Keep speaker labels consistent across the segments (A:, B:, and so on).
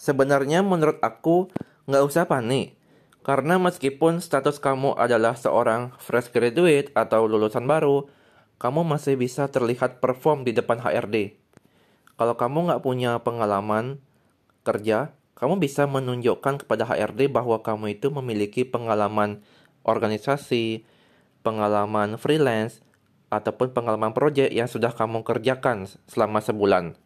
A: Sebenarnya menurut aku nggak usah panik. Karena meskipun status kamu adalah seorang fresh graduate atau lulusan baru, kamu masih bisa terlihat perform di depan HRD. Kalau kamu nggak punya pengalaman kerja, kamu bisa menunjukkan kepada HRD bahwa kamu itu memiliki pengalaman organisasi, pengalaman freelance, ataupun pengalaman proyek yang sudah kamu kerjakan selama sebulan.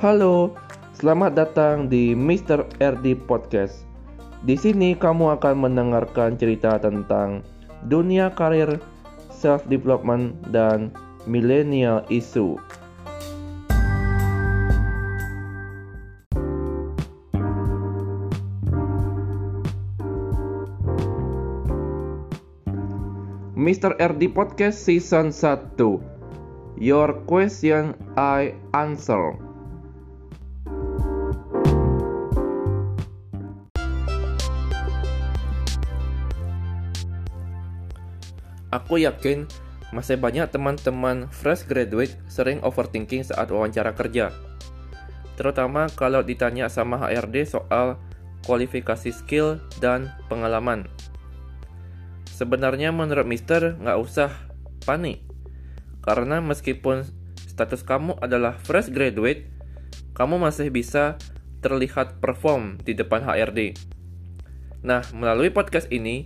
A: Halo, selamat datang di Mr. RD Podcast. Di sini kamu akan mendengarkan cerita tentang dunia karir, self development dan millennial issue. Mr. RD Podcast Season 1 Your question I answer Aku yakin masih banyak teman-teman fresh graduate sering overthinking saat wawancara kerja. Terutama kalau ditanya sama HRD soal kualifikasi skill dan pengalaman. Sebenarnya menurut Mister nggak usah panik. Karena meskipun status kamu adalah fresh graduate, kamu masih bisa terlihat perform di depan HRD. Nah, melalui podcast ini,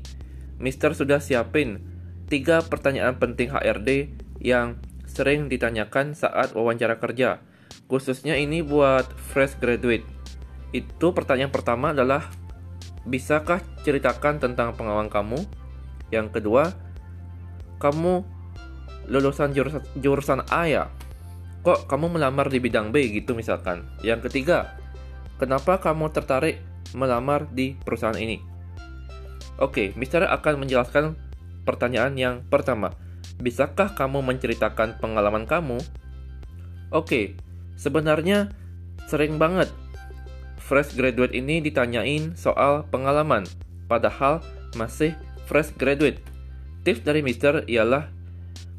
A: Mister sudah siapin tiga pertanyaan penting HRD yang sering ditanyakan saat wawancara kerja. Khususnya ini buat fresh graduate. Itu pertanyaan pertama adalah bisakah ceritakan tentang pengalaman kamu? Yang kedua, kamu lulusan jurusan, jurusan A ya? Kok kamu melamar di bidang B gitu misalkan? Yang ketiga, kenapa kamu tertarik melamar di perusahaan ini? Oke, Mister akan menjelaskan Pertanyaan yang pertama, bisakah kamu menceritakan pengalaman kamu? Oke, sebenarnya sering banget fresh graduate ini ditanyain soal pengalaman, padahal masih fresh graduate. Tips dari Mister ialah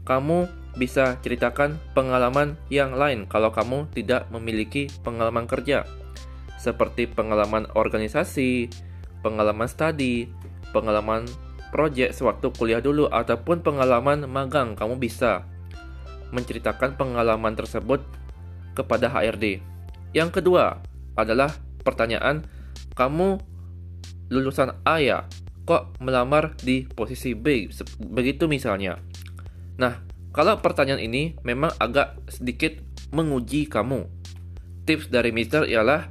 A: kamu bisa ceritakan pengalaman yang lain kalau kamu tidak memiliki pengalaman kerja, seperti pengalaman organisasi, pengalaman studi, pengalaman proyek sewaktu kuliah dulu ataupun pengalaman magang, kamu bisa menceritakan pengalaman tersebut kepada HRD. Yang kedua adalah pertanyaan, kamu lulusan A ya, kok melamar di posisi B? Begitu misalnya. Nah, kalau pertanyaan ini memang agak sedikit menguji kamu. Tips dari Mister ialah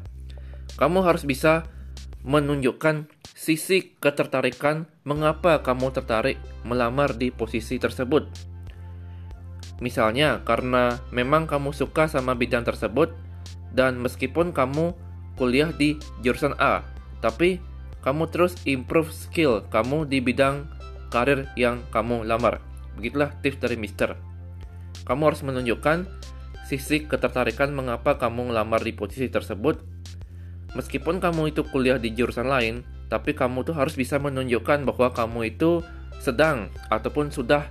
A: kamu harus bisa menunjukkan sisi ketertarikan mengapa kamu tertarik melamar di posisi tersebut. Misalnya, karena memang kamu suka sama bidang tersebut dan meskipun kamu kuliah di jurusan A, tapi kamu terus improve skill kamu di bidang karir yang kamu lamar. Begitulah tips dari Mister. Kamu harus menunjukkan sisi ketertarikan mengapa kamu melamar di posisi tersebut. Meskipun kamu itu kuliah di jurusan lain, tapi kamu tuh harus bisa menunjukkan bahwa kamu itu sedang ataupun sudah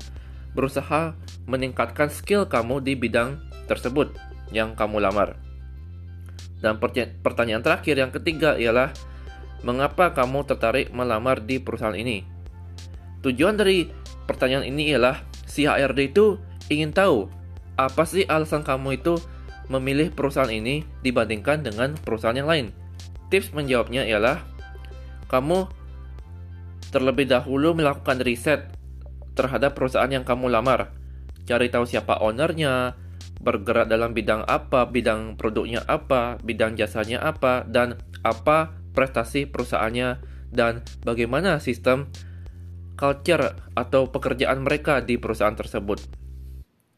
A: berusaha meningkatkan skill kamu di bidang tersebut yang kamu lamar. Dan pertanyaan terakhir yang ketiga ialah mengapa kamu tertarik melamar di perusahaan ini? Tujuan dari pertanyaan ini ialah si HRD itu ingin tahu apa sih alasan kamu itu memilih perusahaan ini dibandingkan dengan perusahaan yang lain. Tips menjawabnya ialah kamu terlebih dahulu melakukan riset terhadap perusahaan yang kamu lamar. Cari tahu siapa ownernya, bergerak dalam bidang apa, bidang produknya apa, bidang jasanya apa, dan apa prestasi perusahaannya, dan bagaimana sistem culture atau pekerjaan mereka di perusahaan tersebut.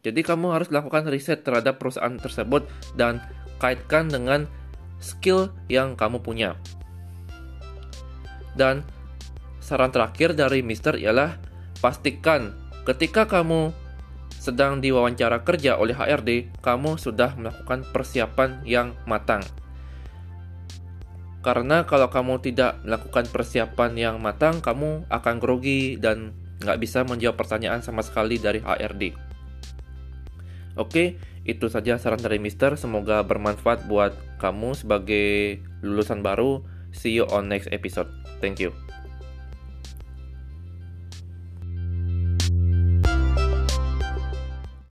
A: Jadi kamu harus lakukan riset terhadap perusahaan tersebut dan kaitkan dengan skill yang kamu punya. Dan saran terakhir dari Mister ialah pastikan ketika kamu sedang diwawancara kerja oleh HRD, kamu sudah melakukan persiapan yang matang. Karena kalau kamu tidak melakukan persiapan yang matang, kamu akan grogi dan nggak bisa menjawab pertanyaan sama sekali dari HRD. Oke, itu saja saran dari Mister. Semoga bermanfaat buat kamu sebagai lulusan baru. See you on next episode. Thank you.